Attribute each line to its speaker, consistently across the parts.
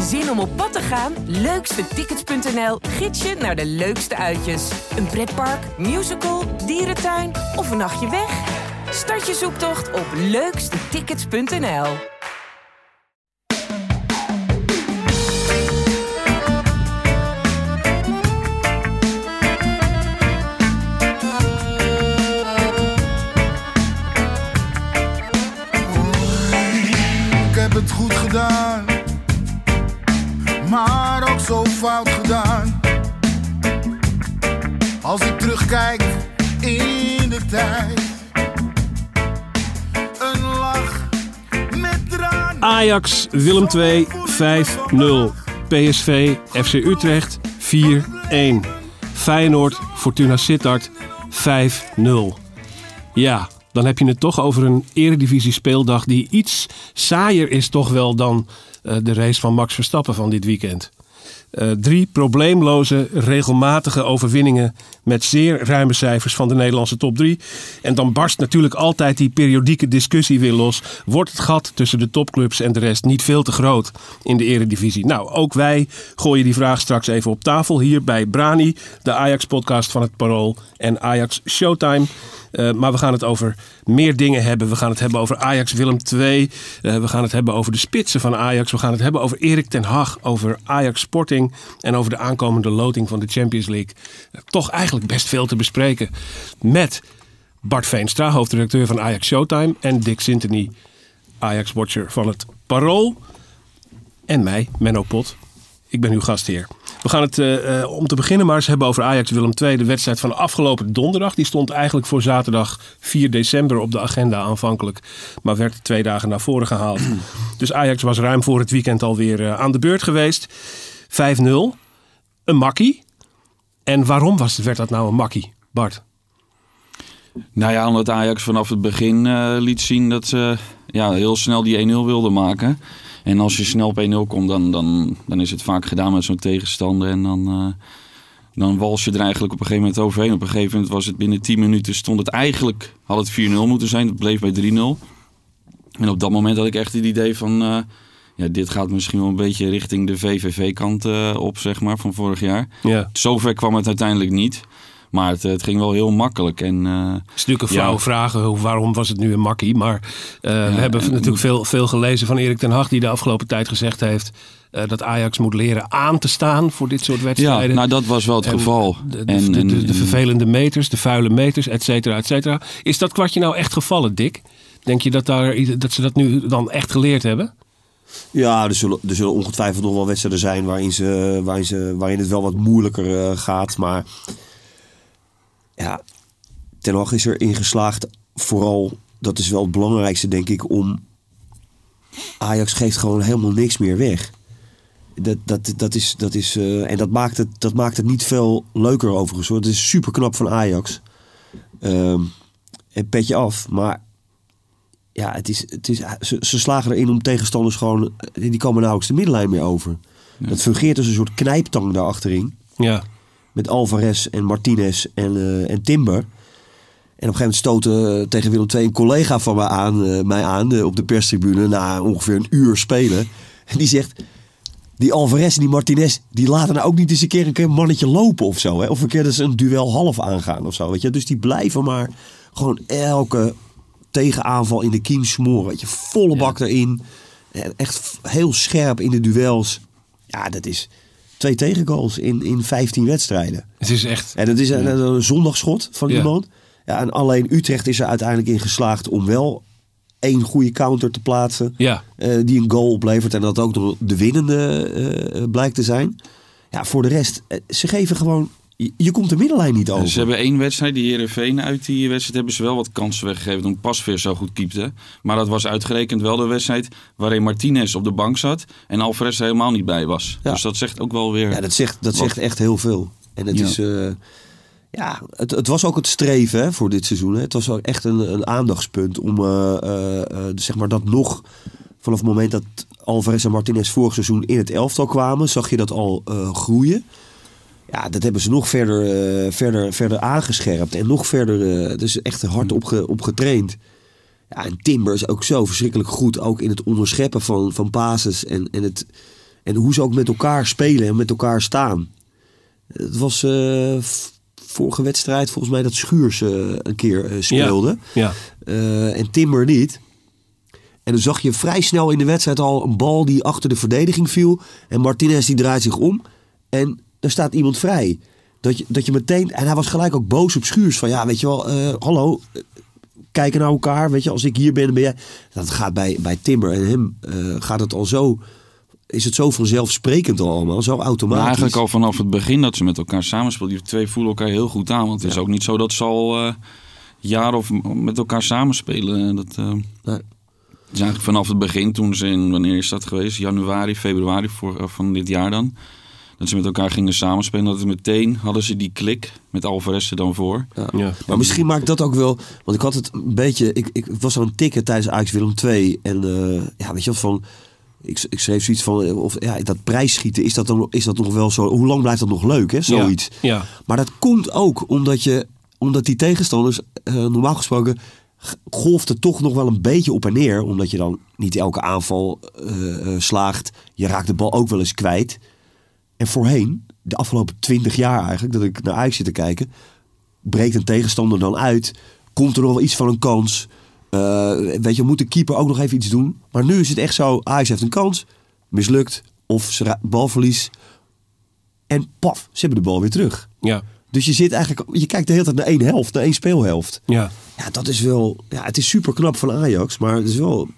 Speaker 1: Zin om op pad te gaan? Leukstetickets.nl gids je naar de leukste uitjes. Een pretpark, musical, dierentuin of een nachtje weg? Start je zoektocht op leukstetickets.nl.
Speaker 2: Ajax, Willem 2, 5-0. PSV, FC Utrecht, 4-1. Feyenoord, Fortuna Sittard, 5-0. Ja, dan heb je het toch over een eredivisie speeldag die iets saaier is toch wel dan eh, de race van Max Verstappen van dit weekend. Eh, drie probleemloze, regelmatige overwinningen met zeer ruime cijfers van de Nederlandse top 3. En dan barst natuurlijk altijd die periodieke discussie weer los. Wordt het gat tussen de topclubs en de rest niet veel te groot in de eredivisie? Nou, ook wij gooien die vraag straks even op tafel hier bij Brani, de Ajax-podcast van het Parool en Ajax Showtime. Uh, maar we gaan het over meer dingen hebben. We gaan het hebben over Ajax Willem II. Uh, we gaan het hebben over de spitsen van Ajax. We gaan het hebben over Erik ten Hag. Over Ajax Sporting. En over de aankomende loting van de Champions League. Uh, toch eigenlijk best veel te bespreken. Met Bart Veenstra, hoofdredacteur van Ajax Showtime. En Dick Sintony, Ajax-watcher van het Parool. En mij, Menno Pot. Ik ben uw gastheer. We gaan het uh, uh, om te beginnen maar eens hebben over Ajax Willem II. De wedstrijd van afgelopen donderdag. Die stond eigenlijk voor zaterdag 4 december op de agenda aanvankelijk. Maar werd twee dagen naar voren gehaald. dus Ajax was ruim voor het weekend alweer uh, aan de beurt geweest. 5-0. Een makkie. En waarom was, werd dat nou een makkie, Bart?
Speaker 3: Nou ja, omdat Ajax vanaf het begin liet zien dat ze ja, heel snel die 1-0 wilden maken. En als je snel op 1-0 komt, dan, dan, dan is het vaak gedaan met zo'n tegenstander. En dan, uh, dan wals je er eigenlijk op een gegeven moment overheen. Op een gegeven moment was het binnen 10 minuten, stond het eigenlijk, had het 4-0 moeten zijn. Het bleef bij 3-0. En op dat moment had ik echt het idee van, uh, ja, dit gaat misschien wel een beetje richting de VVV-kant uh, op, zeg maar, van vorig jaar.
Speaker 2: Ja.
Speaker 3: Zover kwam het uiteindelijk niet. Maar het, het, ging wel heel makkelijk. En, uh,
Speaker 2: het is natuurlijk een flauwe ja. vraag, hoe, waarom was het nu een makkie? Maar uh, ja, we hebben natuurlijk veel, veel gelezen van Erik ten Hag... die de afgelopen tijd gezegd heeft... Uh, dat Ajax moet leren aan te staan voor dit soort wedstrijden.
Speaker 3: Ja, nou dat was wel het
Speaker 2: en
Speaker 3: geval.
Speaker 2: De, de, en, de, de, de, vervelende meters, de vuile meters, et cetera, et cetera. Is dat kwartje nou echt gevallen, Dick? Denk je dat, daar, dat ze dat nu dan echt geleerd hebben?
Speaker 4: Ja, er zullen, er zullen ongetwijfeld nog wel wedstrijden zijn waarin, ze, waarin, ze, waarin het wel wat moeilijker uh, gaat. Maar ja, Ten Hag is erin geslaagd. Vooral, dat is wel het belangrijkste denk ik, om... Ajax geeft gewoon helemaal niks meer weg. Dat, dat, dat is, dat is, uh, en dat maakt, het, dat maakt het niet veel leuker overigens. Hoor. Het is super knap van Ajax. Um, en petje af. Maar ja, het is, het is, ze, ze slagen erin om tegenstanders gewoon... Die komen nauwelijks de middenlijn meer over. Ja. Dat fungeert als een soort knijptang daar achterin.
Speaker 2: Ja
Speaker 4: met Alvarez en Martinez en, uh, en Timber. En op een gegeven moment stoten uh, tegen Willem II een collega van mij aan, mij aan op de perstribune na ongeveer een uur spelen. En die zegt, die Alvarez en die Martinez, die laten nou ook niet eens een keer een, keer een mannetje lopen of zo. Hè? Of een keer dat ze een duel half aangaan of zo. Weet je? Dus die blijven maar gewoon elke tegenaanval in de kiem smoren. Weet je? Volle bak ja. erin. Echt heel scherp in de duels. Ja, dat is twee tegengoals in, in 15 wedstrijden.
Speaker 2: Het is echt.
Speaker 4: En het is een, een zondagschot van ja. iemand. Ja, en alleen Utrecht is er uiteindelijk in geslaagd om wel één goede counter te plaatsen.
Speaker 2: Ja.
Speaker 4: Uh, die een goal oplevert en dat ook de winnende uh, blijkt te zijn. Ja, voor de rest, ze geven gewoon. Je, je komt de middenlijn niet over.
Speaker 3: Ze hebben één wedstrijd, die Heerenveen. Uit die wedstrijd hebben ze wel wat kansen weggegeven. Toen Pasveer zo goed keepte. Maar dat was uitgerekend wel de wedstrijd waarin Martinez op de bank zat. En Alvarez er helemaal niet bij was. Ja. Dus dat zegt ook wel weer...
Speaker 4: Ja, dat zegt, dat zegt echt heel veel. En het ja. is... Uh, ja, het, het, was ook het streven hè, voor dit seizoen. Hè. Het was ook echt een, een aandachtspunt om uh, uh, zeg maar dat nog vanaf het moment dat Alvarez en Martinez vorig seizoen in het elftal kwamen, zag je dat al groeien. Ja, dat hebben ze nog verder, verder, verder aangescherpt en nog verder, dus echt hard op, op getraind. Ja, en Timber is ook zo verschrikkelijk goed, ook in het onderscheppen van, van bases en, en het, En hoe ze ook met elkaar spelen en met elkaar staan. Het was eh, vorige wedstrijd volgens mij dat Schuurs eh, een keer eh, speelde.
Speaker 2: Ja.
Speaker 4: Eh, en Timber niet. En dan zag je vrij snel in de wedstrijd al een bal die achter de verdediging viel. En Martinez die draait zich om. En er staat iemand vrij. Dat je, dat je meteen... En hij was gelijk ook boos op Schuurs. Van ja, weet je wel, eh, hallo, eh, kijken naar elkaar. Weet je, als ik hier ben, dan ben jij... Dat gaat bij, bij Timber en hem eh, gaat het al zo... Is het zo vanzelfsprekend al allemaal, zo
Speaker 3: Maar
Speaker 4: automatisch.
Speaker 3: eigenlijk al vanaf het begin dat ze met elkaar samenspeelden. Die twee voelen elkaar heel goed aan. Want het is ook niet zo dat ze al eh jaren of met elkaar samenspelen. Dat, eh,
Speaker 4: Nee.
Speaker 3: is eigenlijk vanaf het begin, toen ze in, wanneer is dat geweest? Januari, februari voor, van dit jaar dan. Dat ze met elkaar gingen samenspelen. Dat het meteen hadden ze die klik met Alvarez er dan voor.
Speaker 2: Ja.
Speaker 4: Maar misschien maakt dat ook wel. Want ik had het een beetje. Ik, ik was aan het tikken tijdens Ajax Willem 2. En eh, ja, weet je wel van. Ik, ik schreef zoiets van. eh, Of, ja, dat prijsschieten, is dat, dan, is dat nog wel zo. Hoe lang blijft dat nog leuk, hè? Zoiets.
Speaker 2: Ja.
Speaker 4: Maar dat komt ook omdat, je, omdat die tegenstanders. eh, normaal gesproken. g- golft het toch nog wel een beetje op en neer. Omdat je dan niet elke aanval slaagt. Je raakt de bal ook wel eens kwijt. En voorheen, de afgelopen twintig jaar eigenlijk, dat ik naar Ajax zit te kijken, breekt een tegenstander dan uit, komt er nog wel iets van een kans. Eh, weet je, moet de keeper ook nog even iets doen. Maar nu is het echt zo, Ajax heeft een kans, mislukt, of balverlies. En paf, ze hebben de bal weer terug.
Speaker 2: Ja.
Speaker 4: Dus je zit eigenlijk, je kijkt de hele tijd naar één helft, naar één speelhelft.
Speaker 2: Ja.
Speaker 4: Ja, dat is wel, ja, het is super knap van Ajax, maar het is wel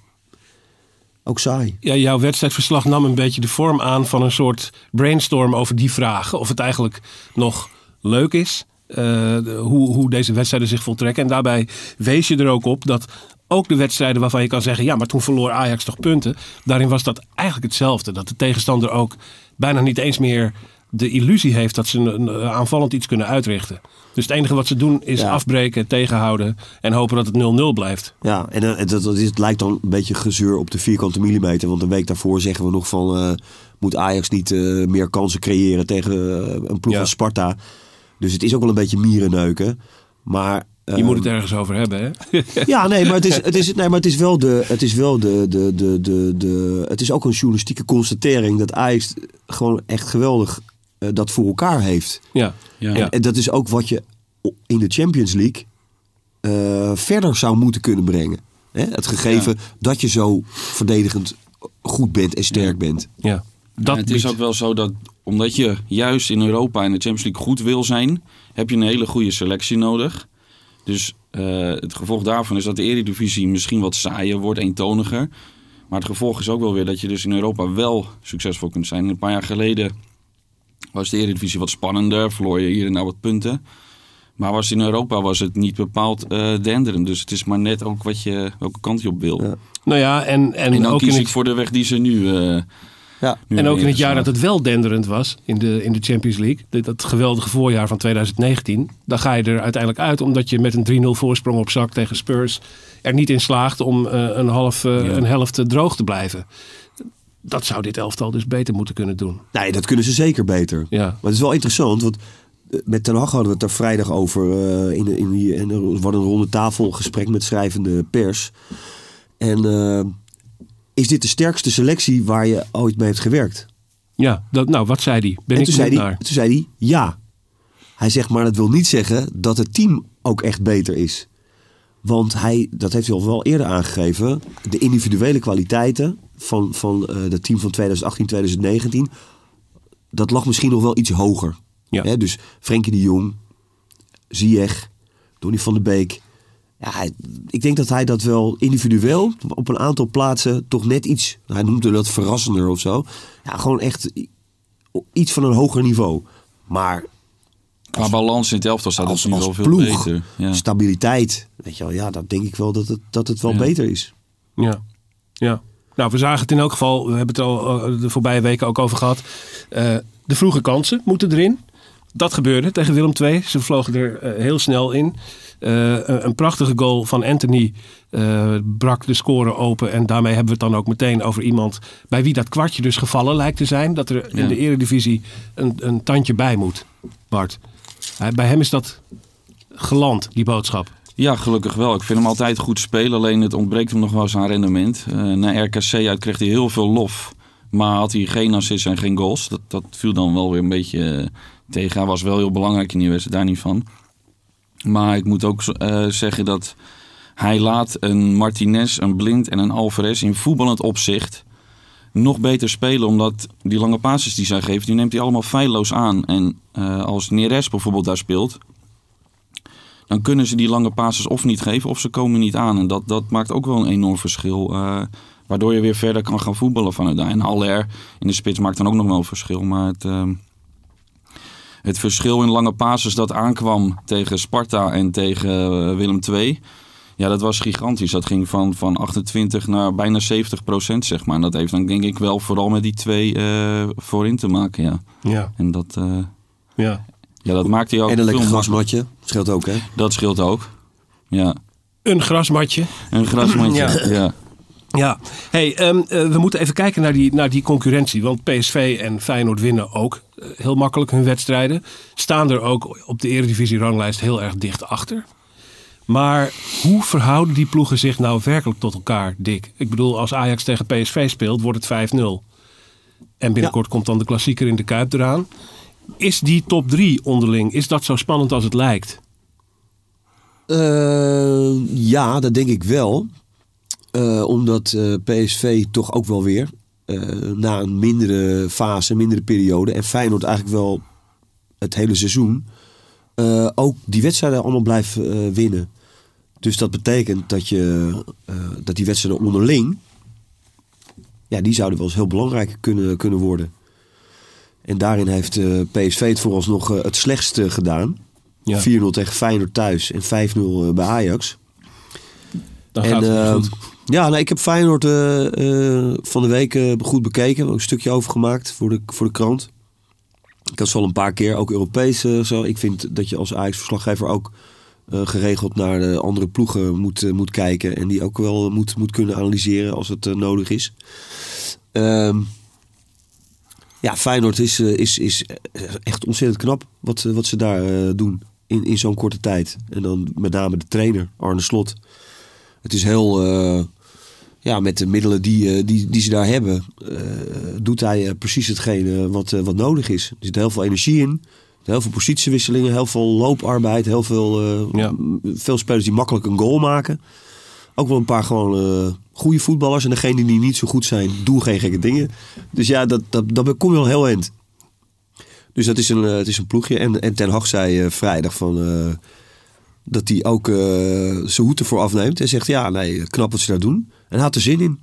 Speaker 4: ook saai.
Speaker 2: Ja, jouw wedstrijdverslag nam een beetje de vorm aan van een soort brainstorm over die vragen. Of het eigenlijk nog leuk is, eh, hoe, hoe deze wedstrijden zich voltrekken. En daarbij wees je er ook op dat ook de wedstrijden waarvan je kan zeggen... ja, maar toen verloor Ajax toch punten. Daarin was dat eigenlijk hetzelfde. Dat de tegenstander ook bijna niet eens meer de illusie heeft... dat ze een, een aanvallend iets kunnen uitrichten. Dus het enige wat ze doen is
Speaker 4: Ja.
Speaker 2: afbreken, tegenhouden... en hopen dat het 0-0 blijft.
Speaker 4: Ja, en eh, dat, dat is, het lijkt dan een beetje gezeur op de vierkante millimeter. Want een week daarvoor zeggen we nog van... eh, moet Ajax niet eh, meer kansen creëren tegen eh, een ploeg
Speaker 2: Ja.
Speaker 4: als Sparta. Dus het is ook wel een beetje mierenneuken. Maar...
Speaker 2: Je
Speaker 4: eh,
Speaker 2: moet het ergens over hebben, hè?
Speaker 4: Ja, nee, maar het is, het is, nee, maar het is wel de. Het is wel de, de, de, de, de. Het is ook een journalistieke constatering dat Ajax gewoon echt geweldig eh, dat voor elkaar heeft.
Speaker 2: Ja.
Speaker 3: Ja.
Speaker 2: Ja.
Speaker 4: En dat is ook wat je in de Champions League eh, verder zou moeten kunnen brengen. Hè? Het gegeven dat je zo verdedigend goed bent en sterk bent.
Speaker 2: Ja, dat
Speaker 3: het is ook wel zo dat omdat je juist in Europa en de Champions League goed wil zijn, heb je een hele goede selectie nodig. Dus eh, het gevolg daarvan is dat de Eredivisie misschien wat saaier wordt, eentoniger. Maar het gevolg is ook wel weer dat je dus in Europa wel succesvol kunt zijn. Een paar jaar geleden was de Eredivisie wat spannender, verloor je hier en daar wat punten. Maar was in Europa was het niet bepaald eh denderend. Dus het is maar net ook wat je, welke kant je op wil.
Speaker 4: Ja.
Speaker 2: Nou ja, en, en,
Speaker 3: En dan
Speaker 2: ook, in
Speaker 3: kies ik
Speaker 2: het,
Speaker 3: voor de weg die ze nu, eh
Speaker 4: Ja.
Speaker 3: nu
Speaker 2: en ook in het jaar dat het wel denderend was in de, in de Champions League. Dat, dat geweldige voorjaar van 2019. Dan ga je er uiteindelijk uit omdat je met een 3-0 voorsprong op zak tegen Spurs er niet in slaagt om eh, een, half,
Speaker 3: Ja.
Speaker 2: een helft droog te blijven. Dat zou dit elftal dus beter moeten kunnen doen.
Speaker 4: Nee, dat kunnen ze zeker beter.
Speaker 2: Ja.
Speaker 4: Maar het is wel interessant, want eh, met Ten Hag hadden we het er vrijdag over eh, in, in en er was een ronde tafel gesprek met schrijvende pers. En eh, is dit de sterkste selectie waar je ooit mee hebt gewerkt?
Speaker 2: Ja, dat, nou wat zei die? Ben
Speaker 4: en
Speaker 2: ik
Speaker 4: toen zei, hij,
Speaker 2: naar.
Speaker 4: toen zei hij ja. Hij zegt, maar dat wil niet zeggen dat het team ook echt beter is. Want hij, dat heeft hij al wel eerder aangegeven, de individuele kwaliteiten van, van eh het team van 2018, 2019, dat lag misschien nog wel iets hoger.
Speaker 2: Ja.
Speaker 4: Hè, dus Frenkie de Jong, Ziyech, Donny van der Beek. Ja, hij- ik denk dat hij dat wel individueel op een aantal plaatsen toch net iets, hij noemde dat verrassender of zo. Ja, gewoon echt iets van een hoger niveau. Maar
Speaker 3: Qua balans in het elftal staat
Speaker 4: als, als
Speaker 3: wel veel
Speaker 4: ploeg,
Speaker 3: beter. Ja.
Speaker 4: stabiliteit, weet je wel, ja, dan denk ik wel dat het, dat het wel
Speaker 3: Ja.
Speaker 4: beter is.
Speaker 2: Ja, ja. Nou, we zagen het in elk geval, we hebben het al eh, de voorbije weken ook over gehad. Eh, de vroege kansen moeten erin. Dat gebeurde tegen Willem II. Ze vlogen er eh, heel snel in. Een, prachtige goal van Anthony brak de score open. En daarmee hebben we het dan ook meteen over iemand bij wie dat kwartje dus gevallen lijkt te zijn. Dat er in de eredivisie een, een tandje bij moet, Bart. Bij hem is dat geland, die boodschap.
Speaker 3: Ja, gelukkig wel. Ik vind hem altijd goed spelen. Alleen het ontbreekt hem nog wel eens aan rendement. Eh na RKC uit kreeg hij heel veel lof. Maar had hij geen assists en geen goals. Dat, dat viel dan wel weer een beetje eh, tegen. Hij was wel heel belangrijk in die wedstrijd, daar niet van. Maar ik moet ook eh, zeggen dat hij laat een Martinez, een Blind en een Alvarez in voetballend opzicht nog beter spelen. Omdat die lange passes die zij geeft, die neemt hij allemaal feilloos aan. En als Neres bijvoorbeeld daar speelt, dan kunnen ze die lange passes of niet geven of ze komen niet aan. En dat, dat maakt ook wel een enorm verschil. eh, waardoor je weer verder kan gaan voetballen vanuit daar. En Haller in de spits maakt dan ook nog wel een verschil. Maar het, ehm, het verschil in lange passes dat aankwam tegen Sparta en tegen eh, Willem II... Ja, dat was gigantisch. Dat ging van, van 28 naar bijna 70 procent, zeg maar. En dat heeft dan denk ik wel vooral met die twee eh, voorin te maken, ja.
Speaker 2: Ja,
Speaker 3: En dat,
Speaker 2: ja.
Speaker 3: Ja, dat maakt hij ook
Speaker 4: En een lekker grasmatje. Scheelt ook, hè?
Speaker 3: Dat scheelt ook. Ja,
Speaker 2: Een grasmatje.
Speaker 3: een grasmandje.
Speaker 2: Ja.
Speaker 3: ja.
Speaker 2: Ja, hey, ehm, eh, we moeten even kijken naar die, naar die concurrentie. Want PSV en Feyenoord winnen ook eh, heel makkelijk hun wedstrijden. Staan er ook op de Eredivisie-ranglijst heel erg dicht achter. Maar hoe verhouden die ploegen zich nou werkelijk tot elkaar, Dick? Ik bedoel, als Ajax tegen PSV speelt, wordt het 5-0. En binnenkort komt dan de klassieker in de Kuip eraan. Is die top 3 onderling, is dat zo spannend als het lijkt?
Speaker 4: Eh, ja, dat denk ik wel. Eh, omdat eh, PSV toch ook wel weer na een mindere fase, mindere periode en Feyenoord eigenlijk wel het hele seizoen ook die wedstrijden allemaal blijft winnen. Dus dat betekent dat, je, dat die wedstrijden onderling, ja, die zouden wel eens heel belangrijk kunnen, kunnen worden. En daarin heeft eh, PSV het vooralsnog eh, het slechtste gedaan.
Speaker 2: Ja.
Speaker 4: 4-0 tegen Feyenoord thuis en 5-0 eh, bij Ajax.
Speaker 2: Dan
Speaker 4: En,
Speaker 2: gaat het
Speaker 4: eh,
Speaker 2: weer goed.
Speaker 4: Ja, nou, ik heb Feyenoord van de week goed bekeken. Ook een stukje over gemaakt voor de, voor de krant. Ik had ze al een paar keer, ook Europees zo. Ik vind dat je als Ajax-verslaggever ook geregeld naar de andere ploegen moet, moet kijken. En die ook wel moet, moet kunnen analyseren als het nodig is. Ehm, ja, Feyenoord is, eh, is, is echt ontzettend knap wat, eh, wat ze daar eh, doen in, in zo'n korte tijd. En dan met name de trainer, Arne Slot. Het is heel, eh, ja, met de middelen die, eh, die, die ze daar hebben, eh, doet hij eh, precies hetgene wat, eh, wat nodig is. Er zit heel veel energie in, heel veel positiewisselingen, heel veel looparbeid, heel veel, eh,
Speaker 2: Ja.
Speaker 4: veel spelers die makkelijk een goal maken. Ook wel een paar gewoon eh, goede voetballers. En degene die niet zo goed zijn, doen geen gekke dingen. Dus ja, dat, dat, dat kom je al heel eind. Dus dat is een, eh, het is een ploegje. En, en Ten Hag zei eh, vrijdag van, eh, dat hij ook eh, zijn hoed ervoor afneemt. En zegt, ja, nee, knap wat ze daar doen. En hij had er zin in.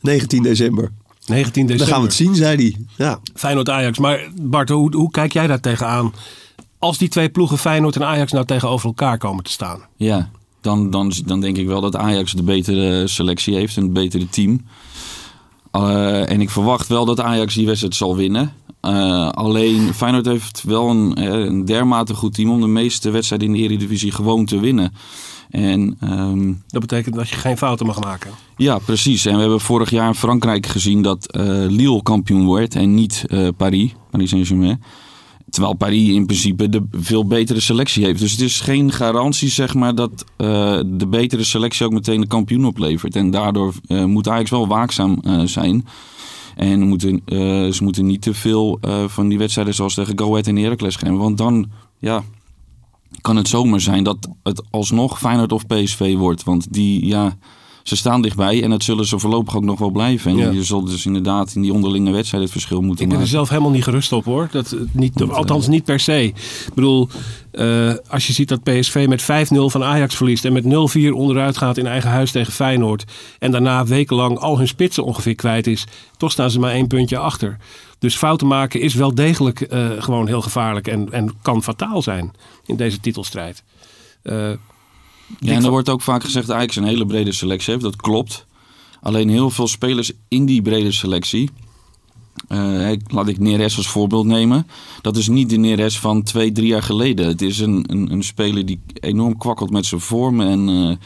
Speaker 4: 19 december.
Speaker 2: 19 december.
Speaker 4: Dan gaan we het zien, zei hij. Ja.
Speaker 2: Feyenoord-Ajax. Maar Bart, hoe, hoe kijk jij daar tegenaan? Als die twee ploegen Feyenoord en Ajax nou tegenover elkaar komen te staan.
Speaker 3: Ja, dan, dan, dan denk ik wel dat Ajax de betere selectie heeft en het betere team. Eh, en ik verwacht wel dat Ajax die wedstrijd zal winnen. Eh, alleen Feyenoord heeft wel een, eh, een dermate goed team om de meeste wedstrijden in de Eredivisie gewoon te winnen. En ehm,
Speaker 2: Dat betekent dat je geen fouten mag maken.
Speaker 3: ja, precies. En we hebben vorig jaar in Frankrijk gezien dat eh, Lille kampioen wordt en niet Paris, Paris Saint-Germain. Terwijl Paris in principe de veel betere selectie heeft. Dus het is geen garantie, zeg maar, dat eh, de betere selectie ook meteen de kampioen oplevert. En daardoor eh, moet Ajax wel waakzaam eh, zijn. En moeten, ze moeten niet te veel van die wedstrijden zoals tegen Go Ahead en Heracles gaan. Want dan, ja, kan het zomaar zijn dat het alsnog Feyenoord of PSV wordt. Want die, ja, ze staan dichtbij en dat zullen ze voorlopig ook nog wel blijven. En
Speaker 2: Ja.
Speaker 3: je zult dus inderdaad in die onderlinge wedstrijd het verschil moeten
Speaker 2: Ik ben er
Speaker 3: maken.
Speaker 2: zelf helemaal niet gerust op hoor. Dat, eh, niet, althans niet per se. Ik bedoel, eh, als je ziet dat PSV met 5-0 van Ajax verliest... en met 0-4 onderuit gaat in eigen huis tegen Feyenoord... en daarna wekenlang al hun spitsen ongeveer kwijt is... toch staan ze maar één puntje achter. Dus fouten maken is wel degelijk eh, gewoon heel gevaarlijk... En, en kan fataal zijn in deze titelstrijd. Eh,
Speaker 3: Ja, en er wordt ook vaak gezegd dat Ajax een hele brede selectie heeft. Dat klopt. Alleen heel veel spelers in die brede selectie. eh, ik- laat ik Neres als voorbeeld nemen. Dat is niet de Neres van twee, drie jaar geleden. Het is een, een, een speler die enorm kwakkelt met zijn vorm. En eh,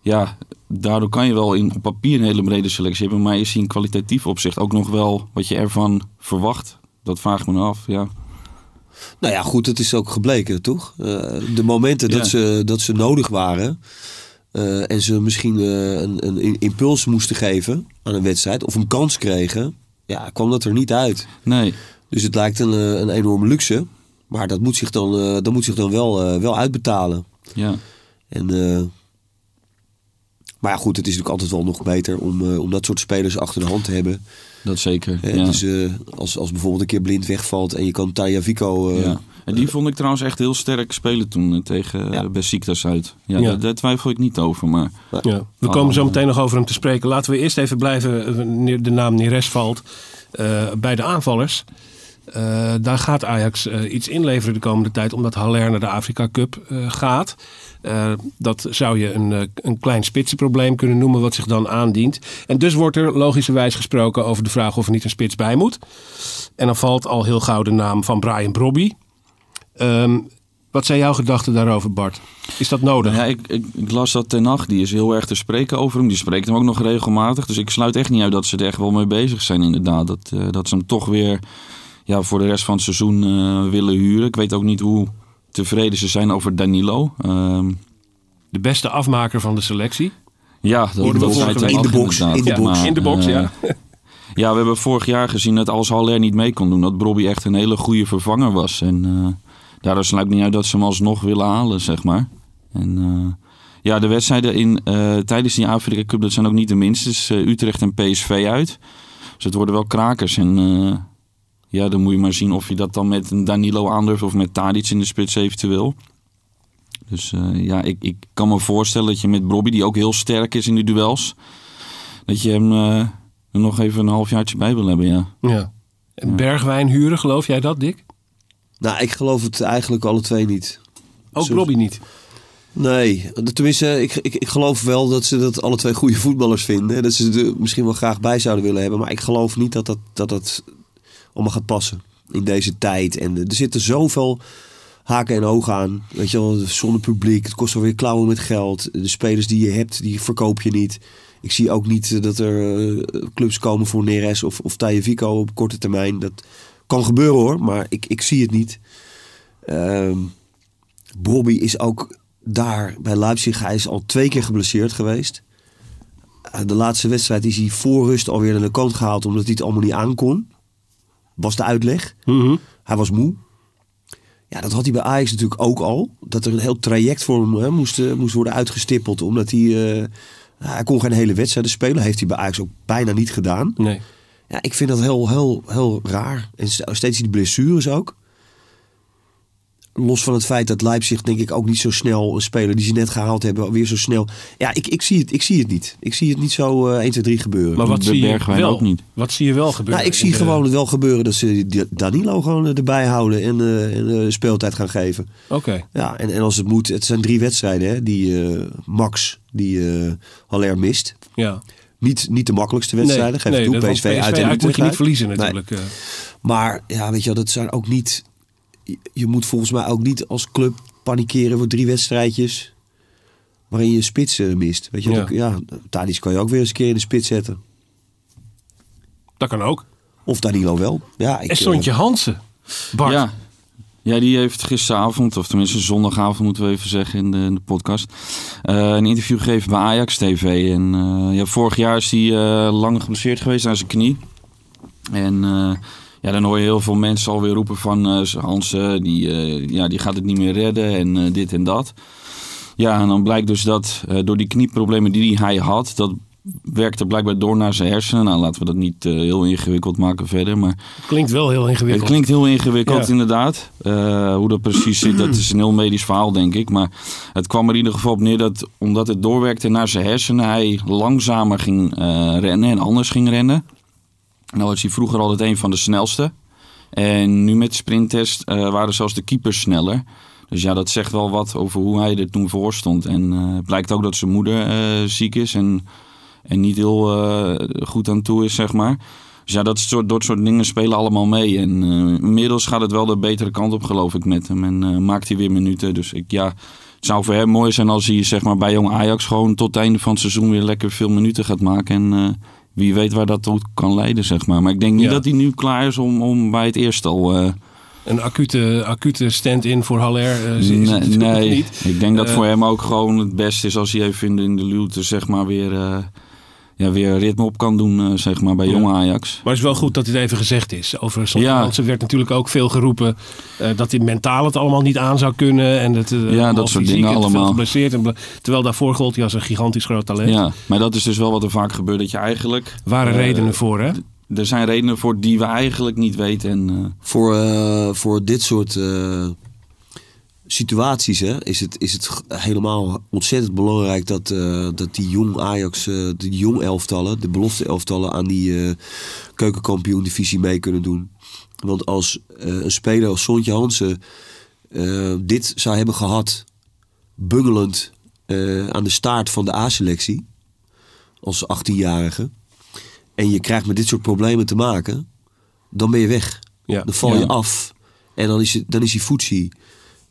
Speaker 3: ja, daardoor kan je wel in, op papier een hele brede selectie hebben. Maar is hij in kwalitatief opzicht ook nog wel wat je ervan verwacht? Dat vraag ik me af, ja.
Speaker 4: Nou ja, goed, het is ook gebleken, toch? Eh, de momenten dat,
Speaker 3: Ja.
Speaker 4: ze, dat ze nodig waren... eh, en ze misschien eh, een, een impuls moesten geven aan een wedstrijd... of een kans kregen... ja, kwam dat er niet uit.
Speaker 3: Nee.
Speaker 4: Dus het lijkt een, een enorme luxe. Maar dat moet zich dan, eh, dat moet zich dan wel, wel uitbetalen.
Speaker 3: Ja.
Speaker 4: En, maar ja, goed, het is natuurlijk altijd wel nog beter om, eh, om dat soort spelers achter de hand te hebben.
Speaker 3: Dat zeker.
Speaker 4: Hè,
Speaker 3: ja.
Speaker 4: Dus eh, als, als bijvoorbeeld een keer blind wegvalt en je kan Taya Vico... eh,
Speaker 3: ja. En die vond ik trouwens echt heel sterk spelen toen eh, tegen
Speaker 4: Ja.
Speaker 3: Besiktas uit. Ja,
Speaker 2: Ja.
Speaker 3: Daar, daar twijfel ik niet over. Maar
Speaker 2: Ja. We komen zo meteen nog over hem te spreken. Laten we eerst even blijven, eh, wanneer de naam Neres valt, eh, bij de aanvallers. Eh, daar gaat Ajax eh, iets inleveren de komende tijd, omdat Haller naar de Afrika Cup eh, gaat. Dat zou je een, een klein spitsenprobleem kunnen noemen, wat zich dan aandient. En dus wordt er logischerwijs gesproken over de vraag of er niet een spits bij moet. En dan valt al heel gauw de naam van Brian Brobby. Ehm, wat zijn jouw gedachten daarover, Bart? Is dat nodig?
Speaker 3: ja, ik, ik, ik las dat ten nacht. Die is heel erg te spreken over hem. Die spreekt hem ook nog regelmatig. Dus ik sluit echt niet uit dat ze er echt wel mee bezig zijn inderdaad. Dat, dat ze hem toch weer ja, voor de rest van het seizoen eh, willen huren. Ik weet ook niet hoe tevreden ze zijn over Danilo. Ehm,
Speaker 2: De beste afmaker van de selectie.
Speaker 3: ja, dat, zei
Speaker 2: week.
Speaker 3: ten
Speaker 4: In de box, in de box.
Speaker 3: Maar,
Speaker 2: In de box, ja.
Speaker 3: Ja, we hebben vorig jaar gezien dat als Haller niet mee kon doen, dat Brobby echt een hele goede vervanger was. En eh daardoor sluit niet uit dat ze hem alsnog willen halen, zeg maar. En eh, ja, de wedstrijden in, eh, tijdens die Afrika Cup, dat zijn ook niet de minste. Dus, Utrecht en PSV uit. Dus het worden wel krakers. En eh, ja, dan moet je maar zien of je dat dan met een Danilo aandurft of met Tadic in de spits eventueel. Dus eh, ja, ik, ik kan me voorstellen dat je met Brobby, die ook heel sterk is in de duels, dat je hem eh, er nog even een halfjaartje bij wil hebben, ja.
Speaker 2: ja. En Bergwijn huren, geloof jij dat, Dick?
Speaker 4: Nou, ik geloof het eigenlijk alle twee niet.
Speaker 2: Ook
Speaker 4: Zo-
Speaker 2: Robbie niet.
Speaker 4: Nee, tenminste, ik, ik, ik geloof wel dat ze dat alle twee goede voetballers vinden. Dat ze er misschien wel graag bij zouden willen hebben. Maar ik geloof niet dat dat, dat, dat allemaal gaat passen in deze tijd. En er zitten zoveel haken en ogen aan. Weet je wel, zonder publiek. Het kost alweer klauwen met geld. De spelers die je hebt, die verkoop je niet. Ik zie ook niet eh, dat er eh, clubs komen voor Neres of, of Vico op korte termijn. Dat kan gebeuren hoor, maar ik, ik zie het niet. Ehm Bobby is ook daar bij Leipzig. Hij is al twee keer geblesseerd geweest. Eh, De laatste wedstrijd is hij voor rust alweer naar de kant gehaald omdat hij het allemaal niet aankon. Was de uitleg.
Speaker 2: Mhm.
Speaker 4: Hij was moe. Ja, dat had hij bij Ajax natuurlijk ook al. Dat er een heel traject voor hem hè, moest, eh, moest worden uitgestippeld. Omdat hij... eh, hij kon geen hele wedstrijden spelen. Heeft hij bij Ajax ook bijna niet gedaan.
Speaker 2: Nee.
Speaker 4: Ja, ik vind dat heel, heel, heel raar. En st- steeds die blessures ook. Los van het feit dat Leipzig denk ik ook niet zo snel een speler die ze net gehaald hebben, weer zo snel. Ja, ik, ik, zie, het, ik zie het niet. Ik zie het niet zo eh 1, 2, 3 gebeuren.
Speaker 2: Maar wat zie je wel?
Speaker 3: ook niet.
Speaker 2: Wat zie je wel gebeuren?
Speaker 4: nou, ik zie
Speaker 2: de-
Speaker 4: gewoon wel gebeuren dat ze Danilo gewoon erbij houden en, eh, en eh, speeltijd gaan geven.
Speaker 2: Oké.
Speaker 4: Ja, en, en als het moet, het zijn drie wedstrijden hè, die eh, Max, die eh Haller mist.
Speaker 2: Ja.
Speaker 4: Niet, niet de makkelijkste wedstrijden, geef
Speaker 2: nee,
Speaker 4: toe.
Speaker 2: dat-
Speaker 4: PSV,
Speaker 2: want
Speaker 4: uit en
Speaker 2: moet je niet verliezen
Speaker 4: Nee.
Speaker 2: natuurlijk. eh.
Speaker 4: Maar ja, weet je wel, dat zijn ook niet. Je- moet volgens mij ook niet als club panikeren voor drie wedstrijdjes. waarin je een spits eh, mist. Weet je,
Speaker 2: Ja.
Speaker 4: ja, kan je ook weer eens een keer in de spits zetten.
Speaker 2: Dat kan ook.
Speaker 4: Of Danilo wel. Ja, ik,
Speaker 2: En Sontje Hansen. Bart.
Speaker 3: Ja. ja, die heeft gisteravond, of tenminste zondagavond moeten we even zeggen in de, in de podcast, eh, een interview gegeven bij Ajax TV. En eh, ja, vorig jaar is hij eh, lang geblesseerd geweest aan zijn knie. En eh, ja, dan hoor je heel veel mensen alweer roepen van eh Hansen, die, eh, ja, die gaat het niet meer redden en eh, dit en dat. Ja, en dan blijkt dus dat eh, door die knieproblemen die hij had, dat werkte blijkbaar door naar zijn hersenen. Nou, laten we dat niet eh, heel ingewikkeld maken verder, maar...
Speaker 2: Klinkt wel heel ingewikkeld.
Speaker 3: Het klinkt heel ingewikkeld,
Speaker 2: Ja.
Speaker 3: inderdaad. Eh, hoe dat precies zit, dat is een heel medisch verhaal, denk ik. Maar het kwam er in ieder geval op neer dat, omdat het doorwerkte naar zijn hersenen, hij langzamer ging eh, rennen en anders ging rennen. Nou was hij vroeger altijd een van de snelste. En nu met de sprinttest eh, waren zelfs de keepers sneller. Dus ja, dat zegt wel wat over hoe hij er toen voor stond. En het blijkt ook dat zijn moeder eh, ziek is en, en niet heel goed aan toe is, zeg maar. Dus ja, dat soort, dat soort dingen spelen allemaal mee. En inmiddels gaat het wel de betere kant op, geloof ik, met hem. En maakt hij weer minuten. Dus ik, ja, het zou voor hem mooi zijn als hij zeg maar, bij Jong Ajax gewoon tot het einde van het seizoen weer lekker veel minuten gaat maken. En wie weet waar dat toe kan leiden, zeg maar. Maar ik denk niet
Speaker 2: Ja.
Speaker 3: dat hij nu klaar is om, om bij het eerste al... eh,
Speaker 2: Een acute, acute stand-in voor Haller
Speaker 3: nee,
Speaker 2: het nog
Speaker 3: nee.
Speaker 2: niet.
Speaker 3: ik denk dat
Speaker 2: Eh,
Speaker 3: voor hem ook gewoon het beste is als hij even in de, in de luwte zeg maar weer... ja, weer ritme op kan doen, eh, zeg maar, bij
Speaker 2: Ja.
Speaker 3: jonge Ajax.
Speaker 2: Maar het is wel goed dat dit even gezegd is. Over
Speaker 3: Ja.
Speaker 2: Jansen werd natuurlijk ook veel geroepen eh, dat hij mentaal het allemaal niet aan zou kunnen. En dat, eh, allemaal
Speaker 3: dat soort
Speaker 2: fysiek
Speaker 3: dingen allemaal.
Speaker 2: geblesseerd. En terwijl daarvoor gold hij als een gigantisch groot talent.
Speaker 3: Ja, maar dat is dus wel wat er vaak gebeurt, dat je eigenlijk...
Speaker 2: Waren redenen voor, hè?
Speaker 3: Er zijn redenen voor die we eigenlijk niet weten. En, eh,
Speaker 4: Voor, eh, voor dit soort eh, situaties hè, is, het, is het helemaal ontzettend belangrijk dat, eh, dat die jong Ajax, eh, die jong elftallen, de belofte elftallen aan die eh keukenkampioen divisie mee kunnen doen. Want als een speler als Sontje Hansen dit zou hebben gehad, bungelend aan de staart van de A-selectie, als 18-jarige, en je krijgt met dit soort problemen te maken, dan ben je weg.
Speaker 2: Ja.
Speaker 4: Dan val je
Speaker 3: Ja.
Speaker 4: af. En dan is, het, dan is hij voetzie.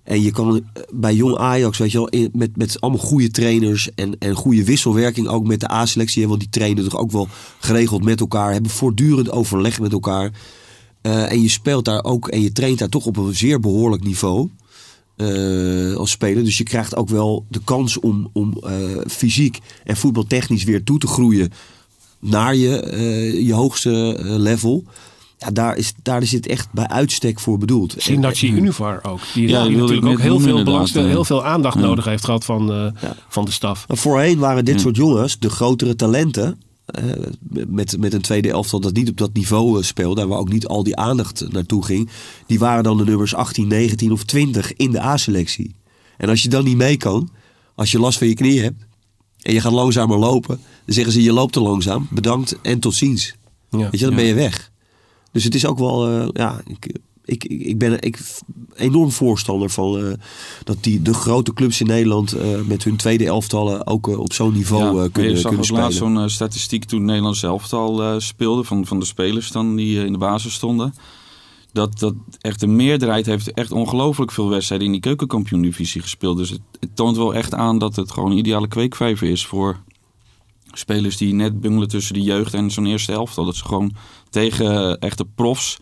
Speaker 4: En je kan eh, bij jong Ajax, weet je wel, met, met allemaal goede trainers en, en goede wisselwerking ook met de A-selectie. Want die trainen toch ook wel geregeld met elkaar, hebben voortdurend overleg met elkaar. Eh, en je speelt daar ook en je traint daar toch op een zeer behoorlijk niveau eh, als speler. Dus je krijgt ook wel de kans om, om fysiek en voetbaltechnisch weer toe te groeien naar je, je hoogste level. Ja, daar, is, daar is het echt bij uitstek voor bedoeld.
Speaker 2: Sinachi Univar ook. Die,
Speaker 3: Ja,
Speaker 2: natuurlijk ook heel veel, belangstelling,
Speaker 3: ja.
Speaker 2: heel veel aandacht
Speaker 3: Ja.
Speaker 2: nodig heeft gehad van, eh,
Speaker 4: Ja.
Speaker 2: van de staf.
Speaker 4: Maar voorheen waren dit soort jongens, de grotere talenten, eh, met, met een tweede elftal dat niet op dat niveau eh, speelde, en waar ook niet al die aandacht naartoe ging, die waren dan de nummers 18, 19 of 20 in de A-selectie. En als je dan niet mee kan, als je last van je knie hebt en je gaat langzamer lopen, dan zeggen ze je loopt te langzaam, bedankt en tot ziens.
Speaker 2: Ja.
Speaker 4: Weet je, dan ben je weg. Dus het is ook wel, eh, ja, ik, ik, ik ik ben ik, enorm voorstander van eh, dat die, de grote clubs in Nederland eh, met hun tweede elftallen ook op zo'n niveau
Speaker 3: ja,
Speaker 4: kunnen,
Speaker 3: zag
Speaker 4: kunnen spelen.
Speaker 3: laatst zo'n statistiek toen het Nederlands elftal speelde, van, van de spelers dan die in de basis stonden. Dat, dat echt de meerderheid heeft echt ongelooflijk veel wedstrijden in die keukenkampioen-divisie gespeeld. Dus het, het toont wel echt aan dat het gewoon een ideale kweekvijver is voor spelers die net bungelen tussen de jeugd en zo'n eerste elftal. Dat ze gewoon tegen echte profs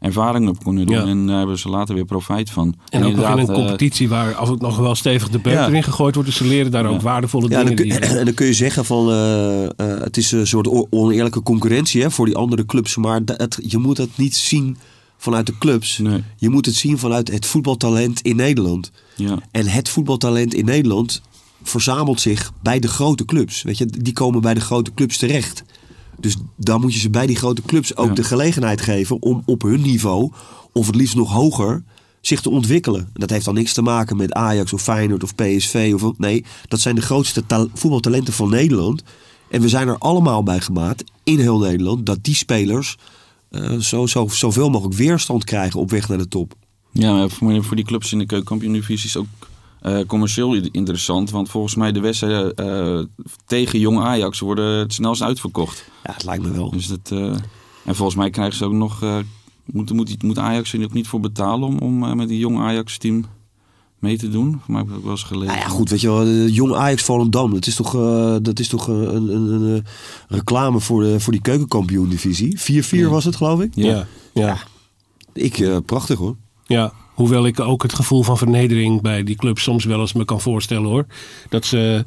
Speaker 3: ervaring op kunnen doen.
Speaker 2: Ja.
Speaker 3: En daar hebben ze later weer profijt van.
Speaker 2: En ook nog in een
Speaker 3: eh,
Speaker 2: competitie waar af en toe nog wel stevig de beuk
Speaker 3: Ja.
Speaker 2: erin gegooid wordt. Dus ze leren daar
Speaker 3: Ja.
Speaker 2: ook waardevolle
Speaker 4: dan
Speaker 2: dingen.
Speaker 4: kun,
Speaker 2: die-
Speaker 4: en dan kun je zeggen van eh, eh, het is een soort oneerlijke concurrentie hè, voor die andere clubs. Maar dat, het- je moet het niet zien vanuit de clubs.
Speaker 3: Nee.
Speaker 4: Je moet het zien vanuit het voetbaltalent in Nederland.
Speaker 3: Ja.
Speaker 4: En het voetbaltalent in Nederland verzamelt zich bij de grote clubs. Weet je, die komen bij de grote clubs terecht. Dus dan moet je ze bij die grote clubs ook
Speaker 3: Ja.
Speaker 4: de gelegenheid geven om op hun niveau, of het liefst nog hoger, zich te ontwikkelen. Dat heeft dan niks te maken met Ajax of Feyenoord of PSV. Of, nee, dat zijn de grootste ta- voetbaltalenten van Nederland. En we zijn er allemaal bij gemaakt, in heel Nederland, dat die spelers eh, zo, zo, zoveel mogelijk weerstand krijgen op weg naar de top.
Speaker 3: Ja, voor, voor die clubs in de keukenkampioen-divisie is ook eh, commercieel interessant. Want volgens mij de wedstrijden eh, tegen jong Ajax worden het snelst uitverkocht.
Speaker 4: Ja, het lijkt me wel.
Speaker 3: Dus dat, eh, en volgens mij krijgen ze ook nog... eh, moet, moet, moet Ajax er ook niet voor betalen om, om eh, met die jong Ajax-team mee te doen? Voor mij heb ik ook wel eens gelezen.
Speaker 4: Nou ja, goed, weet je wel, jong Ajax Volendam, dat is toch, eh, dat is toch een, een, een, een reclame voor, de, voor die keukenkampioen-divisie. 4-4 was het, geloof ik.
Speaker 3: Ja.
Speaker 2: ja. Ja.
Speaker 4: Ik, eh, prachtig hoor.
Speaker 2: Ja, hoewel ik ook het gevoel van vernedering bij die club soms wel eens me kan voorstellen hoor. Dat ze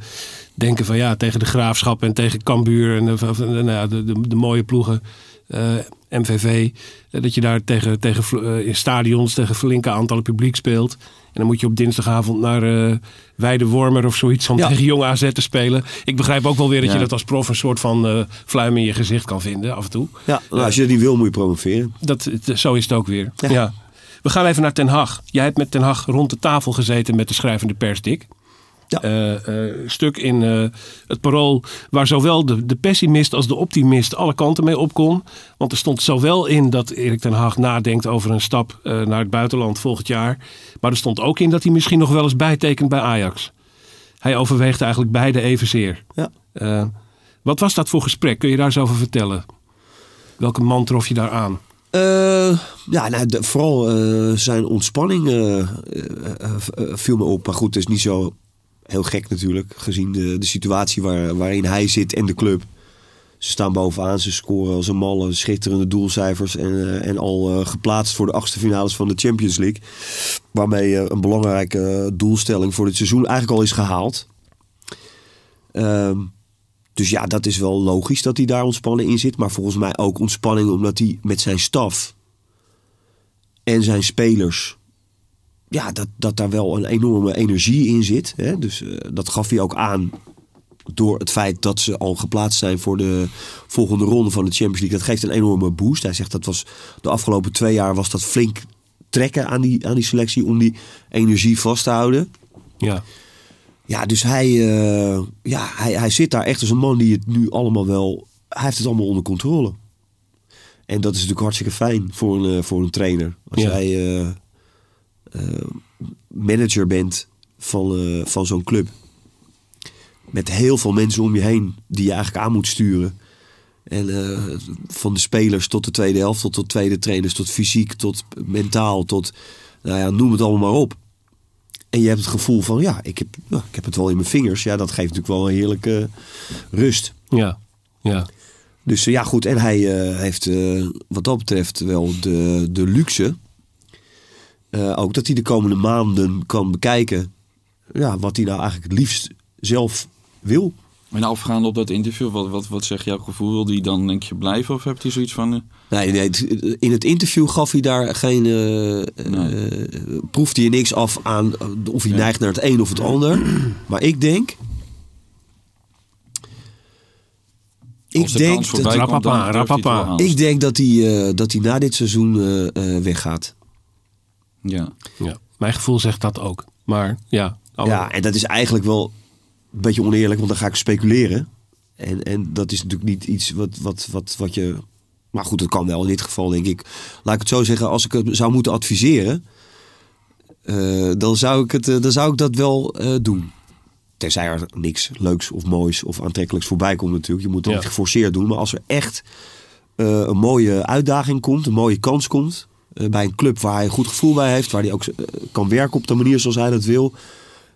Speaker 2: denken van ja, tegen de Graafschap en tegen Cambuur en de, van- nou de, de, de mooie ploegen, eh, MVV. eh, dat je daar tegen, tegen, eh, in stadions tegen flinke aantallen publiek speelt. En dan moet je op dinsdagavond naar eh Weide Wormer of zoiets om
Speaker 4: Ja.
Speaker 2: tegen Jong AZ te spelen. Ik begrijp ook wel weer dat je dat als prof een soort van eh fluim in je gezicht kan vinden af en toe.
Speaker 4: Ja, nou, als je dat niet wil, moet je promoveren.
Speaker 2: Dat, zo is het ook weer. Ja.
Speaker 4: Ja.
Speaker 2: We gaan even naar Ten Hag. Jij hebt met Ten Hag rond de tafel gezeten met de schrijvende pers, Dick.
Speaker 4: Ja.
Speaker 2: Eh, eh, stuk in eh, het parool waar zowel de, de pessimist als de optimist alle kanten mee op kon. Want er stond zowel in dat Erik ten Hag nadenkt over een stap naar het buitenland volgend jaar. Maar er stond ook in dat hij misschien nog wel eens bijtekent bij Ajax. Hij overweegt eigenlijk beide evenzeer.
Speaker 4: Ja.
Speaker 2: Wat was dat voor gesprek? Kun je daar eens over vertellen? Welke man trof je daar aan?
Speaker 4: Eh, ja, nou, de- vooral eh, zijn ontspanning eh, viel me op. Maar goed, het is niet zo heel gek natuurlijk, gezien de, de situatie waar, waarin hij zit en de club. Ze staan bovenaan, ze scoren als een malle, schitterende doelcijfers en, en al geplaatst voor de achtste finales van de Champions League. Waarmee een belangrijke doelstelling voor dit seizoen eigenlijk al is gehaald. Ehm, Dus ja, dat is wel logisch dat hij daar ontspannen in zit. Maar volgens mij ook ontspanning omdat hij met zijn staf en zijn spelers. Ja, dat, dat daar wel een enorme energie in zit. Hè? Dus eh, dat gaf hij ook aan door het feit dat ze al geplaatst zijn voor de volgende ronde van de Champions League. Dat geeft een enorme boost. Hij zegt dat was de afgelopen twee jaar was dat flink trekken aan die, aan die selectie om die energie vast te houden.
Speaker 2: Ja.
Speaker 4: Ja, dus hij, eh, ja, hij, hij zit daar echt als een man die het nu allemaal wel... Hij heeft het allemaal onder controle. En dat is natuurlijk hartstikke fijn voor een, eh, voor een trainer. Als
Speaker 2: Ja.
Speaker 4: jij eh, manager bent van, van zo'n club. Met heel veel mensen om je heen die je eigenlijk aan moet sturen. En van de spelers tot de tweede helft, tot de tweede trainers, tot fysiek, tot mentaal, tot nou ja, noem het allemaal maar op. En je hebt het gevoel van, ja, ik heb, ik heb het wel in mijn vingers. Ja, dat geeft natuurlijk wel een heerlijke rust.
Speaker 2: Ja. Ja.
Speaker 4: Dus eh, ja, goed. En hij eh, heeft eh, wat dat betreft wel de, de luxe. eh, ook dat hij de komende maanden kan bekijken. Ja, wat hij nou eigenlijk het liefst zelf wil.
Speaker 3: En afgaande op dat interview, wat, wat, wat zegt jouw gevoel? Wil die dan denk je blijven of hebt hij zoiets van...
Speaker 4: Nee, nee, in het interview gaf hij daar geen. eh
Speaker 3: Nee.
Speaker 4: eh, proefde hij niks af aan eh, of hij
Speaker 3: Nee.
Speaker 4: neigt naar het een of het ander. Maar ik denk. Ik
Speaker 3: de
Speaker 4: denk, dat,
Speaker 2: Rapapa, rapapa.
Speaker 4: ik denk dat hij, eh, dat hij na dit seizoen eh, eh, weggaat.
Speaker 3: Ja.
Speaker 2: ja. Mijn gevoel zegt dat ook. Maar ja. alle-
Speaker 4: Ja, en dat is eigenlijk wel een beetje oneerlijk, want dan ga ik speculeren. En, en dat is natuurlijk niet iets wat, wat, wat, wat je. Maar goed, dat kan wel in dit geval, denk ik. Laat ik het zo zeggen, als ik het zou moeten adviseren, eh, dan, zou ik het, eh, dan zou ik dat wel eh, doen. Tenzij er niks leuks of moois of aantrekkelijks voorbij komt, natuurlijk. Je moet het
Speaker 2: Ja.
Speaker 4: niet geforceerd doen. Maar als er echt een mooie uitdaging komt, een mooie kans komt. bij een club waar hij een goed gevoel bij heeft, waar hij ook kan werken op de manier zoals hij dat wil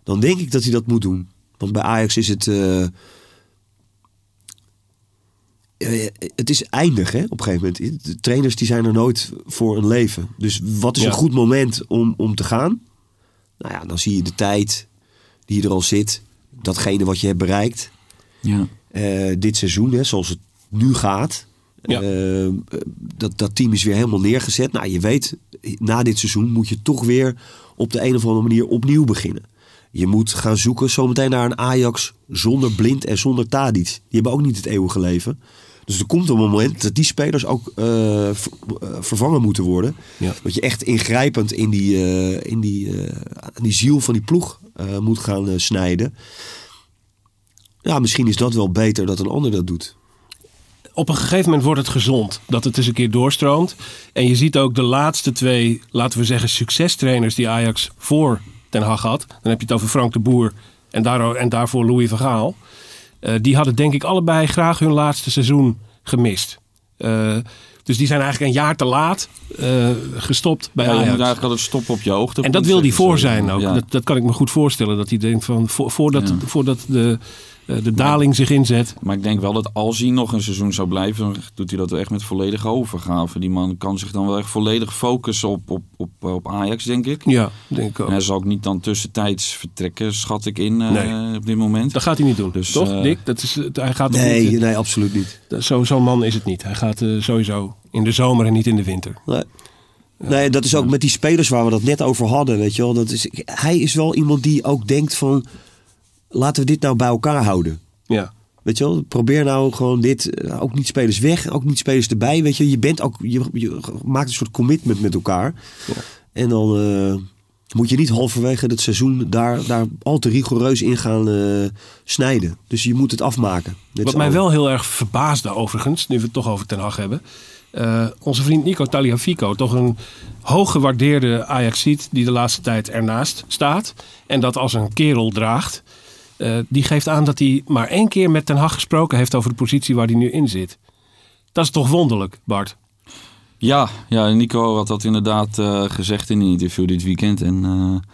Speaker 4: dan denk ik dat hij dat moet doen. Want bij Ajax is het. Eh, eh, het is eindig, hè, op een gegeven moment. De trainers die zijn er nooit voor een leven. Dus wat is
Speaker 2: Ja.
Speaker 4: een goed moment om, om te gaan? Nou ja, dan zie je de tijd die er al zit. Datgene wat je hebt bereikt.
Speaker 3: Ja.
Speaker 4: Eh, dit seizoen, hè, zoals het nu gaat.
Speaker 2: Ja.
Speaker 4: Dat, dat team is weer helemaal neergezet. Nou, je weet, na dit seizoen moet je toch weer op de een of andere manier opnieuw beginnen. Je moet gaan zoeken zometeen naar een Ajax zonder Blind en zonder Tadic. Die hebben ook niet het eeuwige leven. Dus er komt een moment dat die spelers ook eh, ver- eh, vervangen moeten worden.
Speaker 2: Ja.
Speaker 4: Dat je echt ingrijpend in die, eh, in die, aan die ziel van die ploeg moet gaan snijden. Ja, misschien is dat wel beter dat een ander dat doet.
Speaker 2: op een gegeven moment wordt het gezond. Dat het eens een keer doorstroomt. En je ziet ook de laatste twee, laten we zeggen, succestrainers die Ajax voor Ten Hag had. Dan heb je het over Frank de Boer en, daar, en daarvoor Louis van Gaal. Eh, die hadden denk ik allebei graag hun laatste seizoen gemist. Eh, dus die zijn eigenlijk een jaar te laat eh, gestopt bij
Speaker 3: Ja,
Speaker 2: Ajax.
Speaker 3: eigenlijk altijd stoppen op je hoogte.
Speaker 2: En dat wil hij voor zijn ook.
Speaker 3: Ja.
Speaker 2: Dat, dat kan ik me goed voorstellen. Dat hij denkt van vo- voordat,
Speaker 3: Ja.
Speaker 2: voordat de, de daling zich inzet.
Speaker 3: Maar ik denk wel dat als hij nog een seizoen zou blijven, dan doet hij dat echt met volledige overgave. Die man kan zich dan wel echt volledig focussen op, op, op, op Ajax, denk ik.
Speaker 2: Ja, denk ik ook.
Speaker 3: En hij zal ook niet dan tussentijds vertrekken, schat ik in eh,
Speaker 2: Nee.
Speaker 3: op dit moment.
Speaker 2: Dat gaat hij niet doen.
Speaker 3: Dus,
Speaker 2: toch,
Speaker 3: eh,
Speaker 2: Dick? Dat is, hij gaat
Speaker 4: Nee,
Speaker 2: niet,
Speaker 4: nee, absoluut niet.
Speaker 2: eh, zo, zo'n man is het niet. Hij gaat eh, sowieso in de zomer en niet in de winter.
Speaker 4: Nee. Nee, dat is ook met die spelers waar we dat net over hadden, weet je wel. Dat is, hij is wel iemand die ook denkt van, laten we dit nou bij elkaar houden.
Speaker 2: Ja,
Speaker 4: Weet je wel, probeer nou gewoon dit, eh, ook niet spelers weg, ook niet spelers erbij. Weet je, je bent ook, je, je maakt een soort commitment met elkaar. En dan eh, moet je niet halverwege het seizoen daar, daar al te rigoureus in gaan eh, snijden. Dus je moet het afmaken.
Speaker 2: Wat mij wel heel erg verbaasde overigens, nu we het toch over Ten Hag hebben. Onze vriend Nico Taliafico, toch een hooggewaardeerde Ajaxiet die de laatste tijd ernaast staat. En dat als een kerel draagt. Eh, die geeft aan dat hij maar één keer met Ten Hag gesproken heeft over de positie waar hij nu in zit. Dat is toch wonderlijk, Bart?
Speaker 3: Ja, ja, Nico had dat inderdaad eh, gezegd in een interview dit weekend. En eh,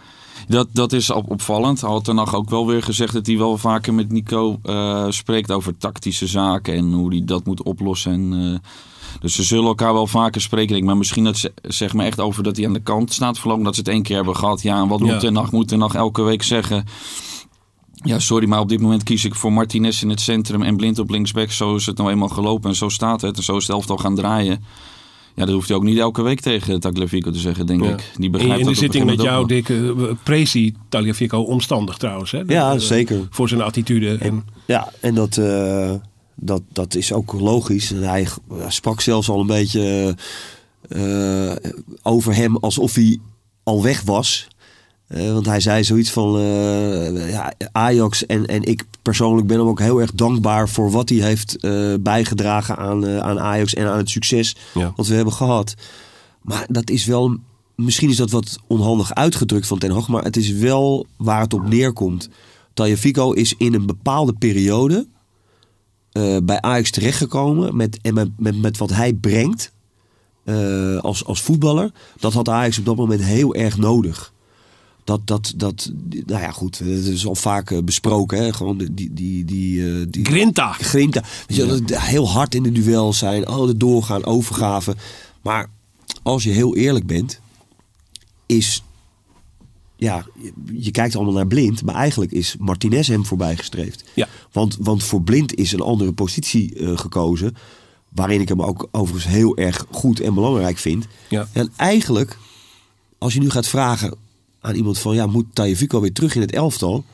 Speaker 3: dat, dat is op, opvallend. Hij had daarna ook wel weer gezegd dat hij wel vaker met Nico spreekt over tactische zaken en hoe hij dat moet oplossen. En, dus ze zullen elkaar wel vaker spreken. Maar misschien dat ze zeg maar echt over dat hij aan de kant staat verlopen. Dat ze het één keer hebben gehad. Ja, en wat
Speaker 2: Ja.
Speaker 3: moet Ten Hag? Moet Ten Hag elke week zeggen? Ja, sorry, maar op dit moment kies ik voor Martinez in het centrum en Blind op linksback. Zo is het nou eenmaal gelopen en zo staat het. En zo is het elftal gaan draaien. Ja, dat hoeft hij ook niet elke week tegen Tagliafico te zeggen, denk
Speaker 2: Ja.
Speaker 3: ik. Die
Speaker 2: In,
Speaker 3: begrijpt
Speaker 2: in de zitting met jou, Dick, uh, Prezi Tagliafico omstandig trouwens. Hè?
Speaker 4: Ja,
Speaker 2: Eh,
Speaker 4: zeker.
Speaker 2: Voor zijn attitude. En,
Speaker 4: Ja, en dat, eh, dat, dat is ook logisch. En hij sprak zelfs al een beetje eh, over hem alsof hij al weg was. Eh, want hij zei zoiets van eh, ja, Ajax en, en ik persoonlijk ben hem ook heel erg dankbaar voor wat hij heeft eh, bijgedragen aan, aan Ajax en aan het succes
Speaker 2: Ja.
Speaker 4: wat we hebben gehad. Maar dat is wel, misschien is dat wat onhandig uitgedrukt van Ten Hag, maar het is wel waar het op neerkomt. Tagliafico is in een bepaalde periode bij Ajax terechtgekomen met, en met, met, met wat hij brengt als, als voetballer. Dat had Ajax op dat moment heel erg nodig. Dat, dat, dat, nou ja, goed, dat is al vaak eh, besproken. Hè? Gewoon die, die, die, die, eh, die
Speaker 2: Grinta.
Speaker 4: Grinta. Weet je, dat- heel hard in de duels zijn. Oh, de doorgaan, overgaven. Maar als je heel eerlijk bent, is. Ja, je, kijkt allemaal naar blind, maar eigenlijk is Martinez hem voorbij gestreefd.
Speaker 2: Ja.
Speaker 4: Want, want voor blind is een andere positie eh, gekozen. Waarin ik hem ook overigens heel erg goed en belangrijk vind.
Speaker 2: Ja.
Speaker 4: En eigenlijk, als je nu gaat vragen aan iemand van... ja, moet Tajevico weer terug in het elftal?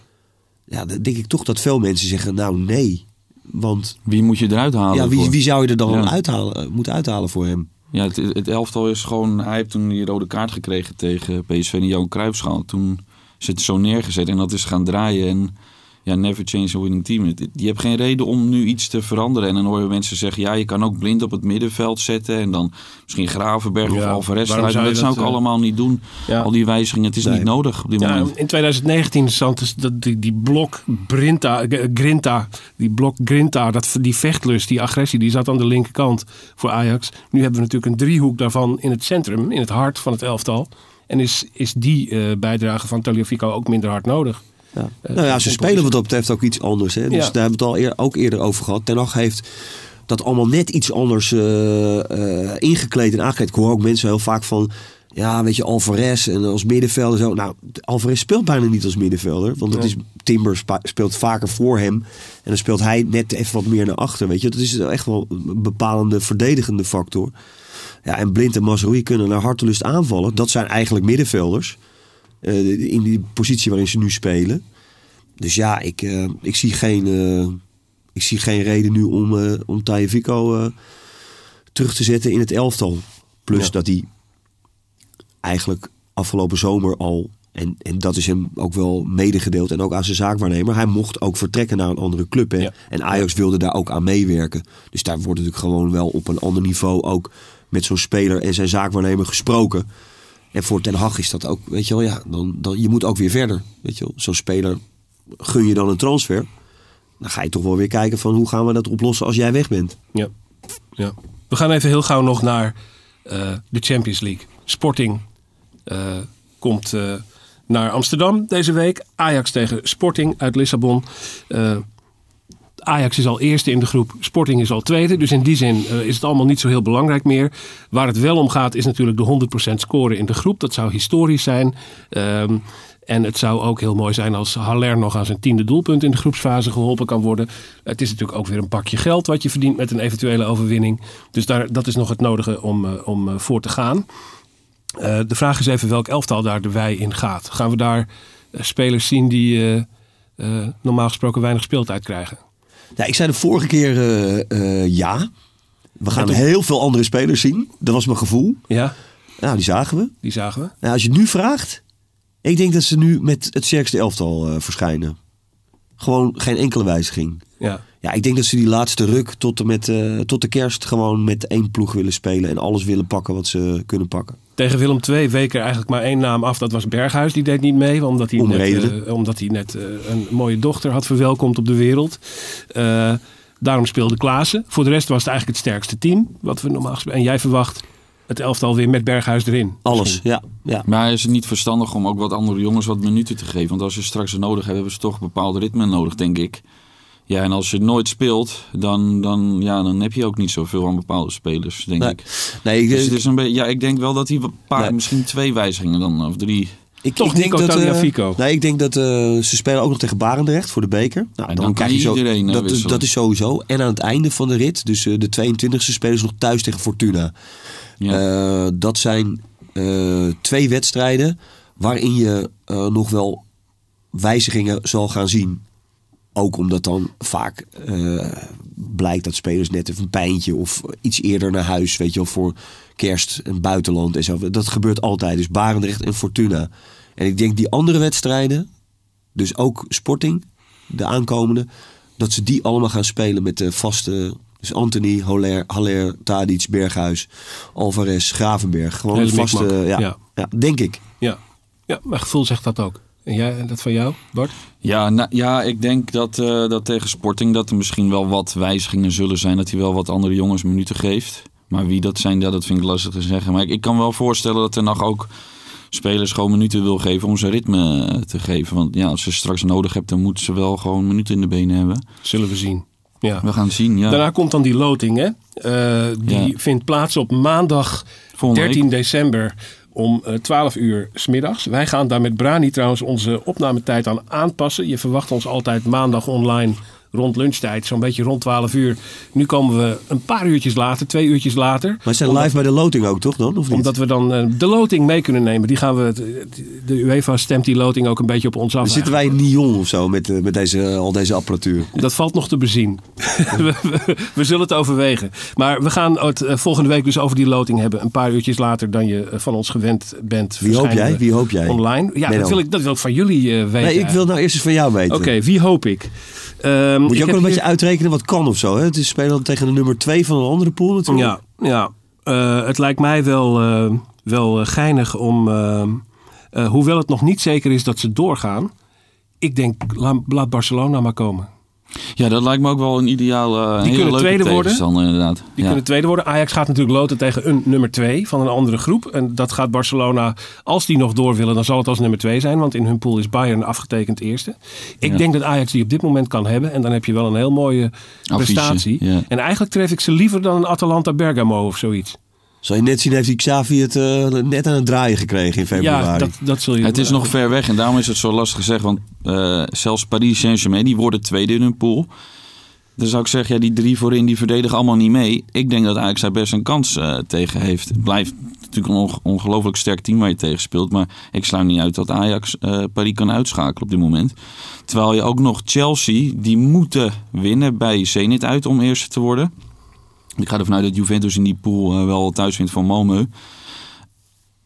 Speaker 4: Ja, dan denk ik toch dat veel mensen zeggen... nou, nee. Want
Speaker 3: Wie moet je eruit halen?
Speaker 4: ja, wie, wie zou je er dan
Speaker 3: Ja.
Speaker 4: uithalen, eh, moeten uithalen voor hem?
Speaker 3: Ja, het, het elftal is gewoon... Hij heeft toen die rode kaart gekregen tegen PSV in Johan Cruijffschaal. Toen is het zo neergezet en dat is gaan draaien. En ja, never change a winning team. Je hebt geen reden om nu iets te veranderen. En dan hoor je mensen zeggen... Ja, je kan ook blind op het middenveld zetten. En dan misschien Gravenberg
Speaker 2: Ja,
Speaker 3: of Alvarez
Speaker 2: zou je
Speaker 3: dat zou
Speaker 2: dat,
Speaker 3: ik
Speaker 2: eh,
Speaker 3: allemaal niet doen.
Speaker 2: Ja.
Speaker 3: Al die wijzigingen. Het is
Speaker 4: Nee.
Speaker 3: niet nodig op dit
Speaker 2: Ja,
Speaker 3: moment.
Speaker 2: in 2019 Santos, dat die, die blok Brinta, G- Grinta, die blok Grinta, dat, die vechtlust, die agressie, die zat aan de linkerkant voor Ajax. Nu hebben we natuurlijk een driehoek daarvan in het centrum, in het hart van het elftal. En is, is die eh, bijdrage van Tagliafico ook minder hard nodig?
Speaker 4: Ja.
Speaker 2: Eh,
Speaker 4: nou ja, ze spelen wat dat betreft ook iets anders. Hè? Dus
Speaker 2: Ja.
Speaker 4: daar hebben we het al eer- ook eerder over gehad. Ten Hag heeft dat allemaal net iets anders eh, eh, ingekleed en aangekleed. Ik hoor ook mensen heel vaak van... Ja, weet je, Alvarez en als middenvelder zo. Nou, Alvarez speelt bijna niet als middenvelder. Want dat
Speaker 2: Nee.
Speaker 4: is, Timber speelt vaker voor hem. En dan speelt hij net even wat meer naar achter. Weet je, dat is echt wel een bepalende verdedigende factor. Ja, en Blind en Mazraoui kunnen naar hartelust aanvallen. Dat zijn eigenlijk middenvelders. Eh, in die positie waarin ze nu spelen. Dus ja, ik, eh, ik, zie, geen, eh, ik zie geen reden nu om, om Tajevico eh terug te zetten in het elftal. Plus
Speaker 2: Ja.
Speaker 4: dat hij eigenlijk afgelopen zomer al, en, en dat is hem ook wel medegedeeld en ook aan zijn zaakwaarnemer, hij mocht ook vertrekken naar een andere club. Hè?
Speaker 2: Ja.
Speaker 4: En Ajax wilde daar ook aan meewerken. Dus daar wordt natuurlijk gewoon wel op een ander niveau ook met zo'n speler en zijn zaakwaarnemer gesproken. En voor Ten Hag is dat ook, weet je wel, ja, dan, dan, je moet ook weer verder. Weet je wel, zo'n speler gun je dan een transfer. Dan ga je toch wel weer kijken van hoe gaan we dat oplossen als jij weg bent.
Speaker 2: Ja. ja. We gaan even heel gauw nog naar eh, de Champions League. Sporting eh, komt eh, naar Amsterdam deze week. Ajax tegen Sporting uit Lissabon. Ajax is al eerste in de groep, Sporting is al tweede. Dus in die zin eh, is het allemaal niet zo heel belangrijk meer. Waar het wel om gaat is natuurlijk de 100% scoren in de groep. Dat zou historisch zijn. Ehm, en het zou ook heel mooi zijn als Haller nog aan zijn tiende doelpunt in de groepsfase geholpen kan worden. Het is natuurlijk ook weer een pakje geld wat je verdient met een eventuele overwinning. Dus daar, dat is nog het nodige om, eh, om eh, voor te gaan. De vraag is even welk elftal daar de wij in gaat. Gaan we daar spelers zien die normaal gesproken weinig speeltijd krijgen?
Speaker 4: Ja, ik zei de vorige keer eh, eh, ja. We gaan
Speaker 2: toen-
Speaker 4: heel veel andere spelers zien. Dat was mijn gevoel.
Speaker 2: Ja,
Speaker 4: Nou, die zagen we.
Speaker 2: die zagen we.
Speaker 4: Nou, als je nu vraagt, ik denk dat ze nu met het sterkste elftal eh, verschijnen. Gewoon geen enkele wijziging.
Speaker 2: Ja.
Speaker 4: Ja, ik denk dat ze die laatste ruk tot, en met, tot de kerst gewoon met één ploeg willen spelen. En alles willen pakken wat ze kunnen pakken.
Speaker 2: Tegen Willem II week er eigenlijk maar één naam af. Dat was Berghuis. Die deed niet mee. Omdat hij net, eh, omdat hij net eh, een mooie dochter had verwelkomd op de wereld. Eh, daarom speelde Klaassen. Voor de rest was het eigenlijk het sterkste team. Wat we normaal gesproken. En jij verwacht het elftal weer met Berghuis erin.
Speaker 4: Alles,
Speaker 2: Misschien.
Speaker 4: ja. ja.
Speaker 3: Maar is het niet verstandig om ook wat andere jongens wat minuten te geven? Want als je straks het nodig hebt, hebben ze toch een bepaald ritme nodig, denk ik. Ja, en als je nooit speelt, dan, dan, ja, dan heb je ook niet zoveel aan bepaalde spelers, denk
Speaker 4: Nee.
Speaker 3: ik.
Speaker 4: Nee, ik,
Speaker 3: Dus het is een beetje, ja, ik denk wel dat hij een paar,
Speaker 4: Nee.
Speaker 3: misschien twee wijzigingen dan, of drie.
Speaker 4: Ik,
Speaker 2: Toch
Speaker 4: ik denk dat, eh,
Speaker 2: Tagliafico.
Speaker 4: nee, ik denk dat eh, ze spelen ook nog tegen Barendrecht voor de beker. Nou,
Speaker 3: En dan kan iedereen, eh,
Speaker 4: dat,
Speaker 3: wisselen.
Speaker 4: dat is sowieso. En aan het einde van de rit, dus de 22e, spelen ze nog thuis tegen Fortuna.
Speaker 3: Ja.
Speaker 4: Eh, dat zijn eh, twee wedstrijden waarin je eh, nog wel wijzigingen zal gaan zien. Ook omdat dan vaak eh, blijkt dat spelers net even een pijntje of iets eerder naar huis, weet je wel, voor kerst en buitenland en zo. Dat gebeurt altijd. Dus Barendrecht en Fortuna. En ik denk die andere wedstrijden, dus ook Sporting, de aankomende, dat ze die allemaal gaan spelen met de vaste. Dus Anthony, Haller, Haller Tadic, Berghuis, Alvarez, Gravenberg. Gewoon de vaste. ja.
Speaker 2: ja.
Speaker 4: denk ik.
Speaker 2: Ja. ja, mijn gevoel zegt dat ook. En jij, dat van jou, Bart?
Speaker 3: Ja, nou, ja, ik denk dat, eh, dat tegen Sporting dat er misschien wel wat wijzigingen zullen zijn. Dat hij wel wat andere jongens minuten geeft. Maar wie dat zijn, ja, dat vind ik lastig te zeggen. Maar ik, ik kan wel voorstellen dat er nog ook spelers gewoon minuten wil geven om zijn ritme eh, te geven. Want ja, als ze straks nodig hebt, dan moeten ze wel gewoon minuten in de benen hebben.
Speaker 2: Zullen we zien. Ja.
Speaker 3: We gaan zien, ja.
Speaker 2: Daarna komt dan die loting, hè? Eh, die
Speaker 3: Ja.
Speaker 2: vindt plaats op maandag
Speaker 3: Volgende
Speaker 2: 13
Speaker 3: week.
Speaker 2: december om eh, 12 uur smiddags. Wij gaan daar met Brani trouwens onze opnametijd aan aanpassen. Je verwacht ons altijd maandag online rond lunchtijd, zo'n beetje rond 12 uur. Nu komen we een paar uurtjes later, twee uurtjes later.
Speaker 4: Maar ze zijn
Speaker 2: Omdat-
Speaker 4: live bij de loting ook, toch dan? Of niet?
Speaker 2: Omdat we dan eh, de loting mee kunnen nemen. Die gaan we, de UEFA stemt die loting ook een beetje op ons af.
Speaker 4: Dan zitten wij in Nyon of zo met, eh, met deze, al deze apparatuur.
Speaker 2: Dat valt nog te bezien. we, we- we zullen het overwegen. Maar we gaan het eh, volgende week dus over die loting hebben. Een paar uurtjes later dan je van ons gewend bent.
Speaker 4: Wie hoop jij? Wie hoop jij?
Speaker 2: Online. Ja, dat wil, ik, dat wil ik van jullie weten.
Speaker 4: Nee, ik wil nou eerst eens van jou weten.
Speaker 2: Oké, wie hoop ik? Ehm,
Speaker 4: Moet je ook wel een beetje
Speaker 2: hier-
Speaker 4: uitrekenen wat kan of zo. Hè? Het is spelen dan tegen de nummer 2 van een andere pool natuurlijk.
Speaker 2: Ja, ja. Eh, het lijkt mij wel, eh, wel eh, geinig om... hoewel het nog niet zeker is dat ze doorgaan... Ik denk, la- laat Barcelona maar komen.
Speaker 3: Ja, dat lijkt me ook wel een ideaal, eh, een hele
Speaker 2: kunnen tweede worden.
Speaker 3: inderdaad.
Speaker 2: Die
Speaker 3: ja.
Speaker 2: kunnen tweede worden. Ajax gaat natuurlijk loten tegen een nummer twee van een andere groep. En dat gaat Barcelona, als die nog door willen, dan zal het als nummer twee zijn. Want in hun pool is Bayern afgetekend eerste. Ik
Speaker 3: Ja.
Speaker 2: denk dat Ajax die op dit moment kan hebben. En dan heb je wel een heel mooie prestatie.
Speaker 3: ja.
Speaker 2: En eigenlijk tref ik ze liever dan een Atalanta Bergamo of zoiets.
Speaker 4: Zal je net zien, heeft die Xavi het eh, net aan het draaien gekregen in februari.
Speaker 2: Ja, dat, dat zul je...
Speaker 3: Het is nog ver weg en daarom is het zo lastig gezegd. Want eh, zelfs Paris Saint-Germain, die worden tweede in hun pool. Dan zou ik zeggen, ja, die drie voorin die verdedigen allemaal niet mee. Ik denk dat Ajax daar best een kans eh, tegen heeft. Het blijft natuurlijk een onge- ongelooflijk sterk team waar je tegen speelt. Maar ik sluit niet uit dat Ajax eh, Paris kan uitschakelen op dit moment. Terwijl je ook nog Chelsea, die moeten winnen bij Zenit uit om eerste te worden. Ik ga ervan uit dat Juventus in die pool eh, wel thuis vindt van Malmö.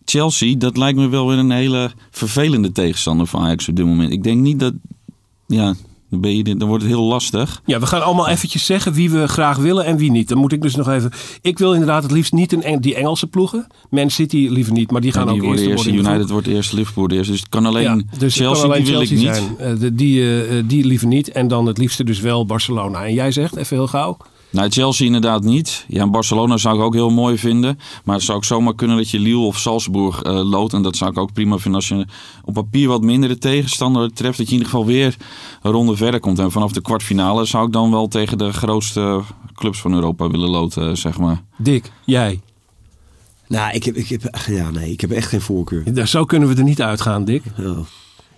Speaker 3: Chelsea, dat lijkt me wel weer een hele vervelende tegenstander voor Ajax op dit moment. Ik denk niet dat. Ja, dan, ben je, dan wordt het heel lastig.
Speaker 2: Ja, we gaan allemaal eventjes zeggen wie we graag willen en wie niet. Dan moet ik dus nog even... Ik wil inderdaad het liefst niet een, die Engelse ploegen. Man City liever niet, maar die gaan
Speaker 3: Ja, die
Speaker 2: ook eerste, worden.
Speaker 3: United wordt eerst, Liverpool wordt eerst. Dus het kan alleen
Speaker 2: Ja, dus
Speaker 3: Chelsea,
Speaker 2: kan alleen
Speaker 3: die wil
Speaker 2: Chelsea
Speaker 3: ik niet.
Speaker 2: zijn. Eh, die, eh, die liever niet. En dan het liefste dus wel Barcelona. En jij zegt, even heel gauw.
Speaker 3: Nou, Chelsea inderdaad niet. Ja, en Barcelona zou ik ook heel mooi vinden. Maar het zou ook zomaar kunnen dat je Lille of Salzburg eh loodt. En dat zou ik ook prima vinden als je op papier wat mindere tegenstander treft. Dat je in ieder geval weer een ronde verder komt. En vanaf de kwartfinale zou ik dan wel tegen de grootste clubs van Europa willen loten, zeg maar.
Speaker 2: Dick, jij.
Speaker 4: Nou, ik heb, ik, heb, ja, nee, ik heb echt geen voorkeur.
Speaker 2: Daar- Zo kunnen we er niet uitgaan, Dick.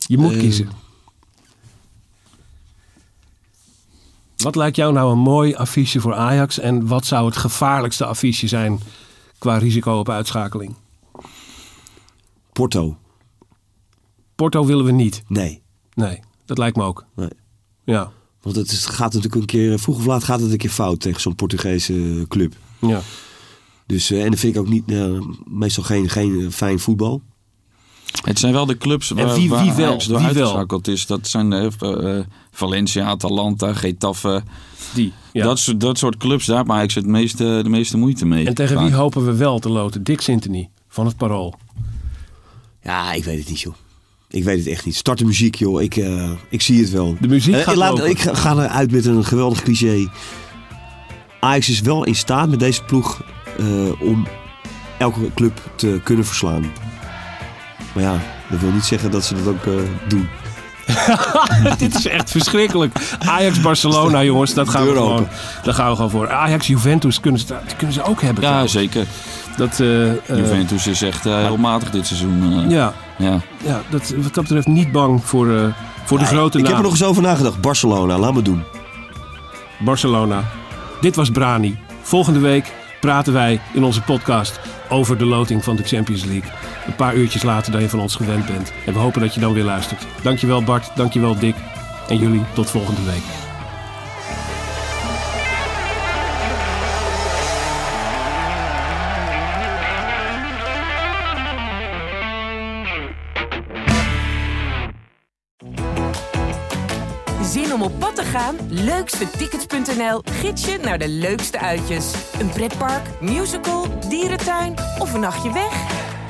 Speaker 2: Je moet
Speaker 4: Eh.
Speaker 2: kiezen. Wat lijkt jou nou een mooi affiche voor Ajax? En wat zou het gevaarlijkste affiche zijn qua risico op uitschakeling?
Speaker 4: Porto,
Speaker 2: Porto willen we niet.
Speaker 4: nee.
Speaker 2: Nee, dat lijkt me ook.
Speaker 4: nee.
Speaker 2: Ja,
Speaker 4: Want het is- gaat natuurlijk een keer, vroeg of laat gaat het een keer fout tegen zo'n Portugese club.
Speaker 2: ja.
Speaker 4: Dus, eh, en dat vind ik ook niet, eh, meestal geen, geen eh, fijn voetbal.
Speaker 3: Het zijn wel de clubs waar,
Speaker 2: wie-
Speaker 3: waar
Speaker 2: wie wel?
Speaker 3: Ajax door
Speaker 2: Wie wel?
Speaker 3: uitgeschakeld is. Dat zijn eh, eh, Valencia, Atalanta, Getafe.
Speaker 2: Die. Ja.
Speaker 3: Dat, soort, dat soort clubs, daar heeft Ajax het meeste, de meeste moeite mee.
Speaker 2: en tegen
Speaker 3: Vaak.
Speaker 2: wie hopen we wel te loten? Dick Sintony van het Parool.
Speaker 4: Ja, ik weet het niet, joh. Ik weet het echt niet. Start de muziek, joh. Ik, eh, ik zie het wel.
Speaker 2: De muziek gaat
Speaker 4: laat-. Ik ga, eruit met een geweldig cliché. Ajax is wel in staat met deze ploeg eh, om elke club te kunnen verslaan. Maar ja, dat wil niet zeggen dat ze dat ook eh, doen.
Speaker 2: Dit is echt verschrikkelijk. Ajax-Barcelona, jongens, dat gaan, we
Speaker 4: Deur
Speaker 2: gewoon,
Speaker 4: open.
Speaker 2: daar gaan we gewoon voor. Ajax-Juventus kunnen ze, kunnen ze ook hebben.
Speaker 3: Ja,
Speaker 2: trouwens.
Speaker 3: zeker.
Speaker 2: Dat, eh, eh,
Speaker 3: Juventus is echt eh, heel matig dit seizoen. eh.
Speaker 2: ja,
Speaker 3: ja.
Speaker 2: ja dat, wat dat betreft niet bang voor, eh, voor de grote
Speaker 4: Ik heb er nog eens over nagedacht. Barcelona, laat me doen.
Speaker 2: Barcelona. Dit was Brani. Volgende week praten wij in onze podcast over de loting van de Champions League. Een paar uurtjes later dan je van ons gewend bent. En we hopen dat je dan weer luistert. Dankjewel Bart, dankjewel Dick. En jullie tot volgende week.
Speaker 1: Zin om op pad te gaan? Leukstetickets.nl gids je naar de leukste uitjes. Een pretpark, musical, dierentuin of een nachtje weg?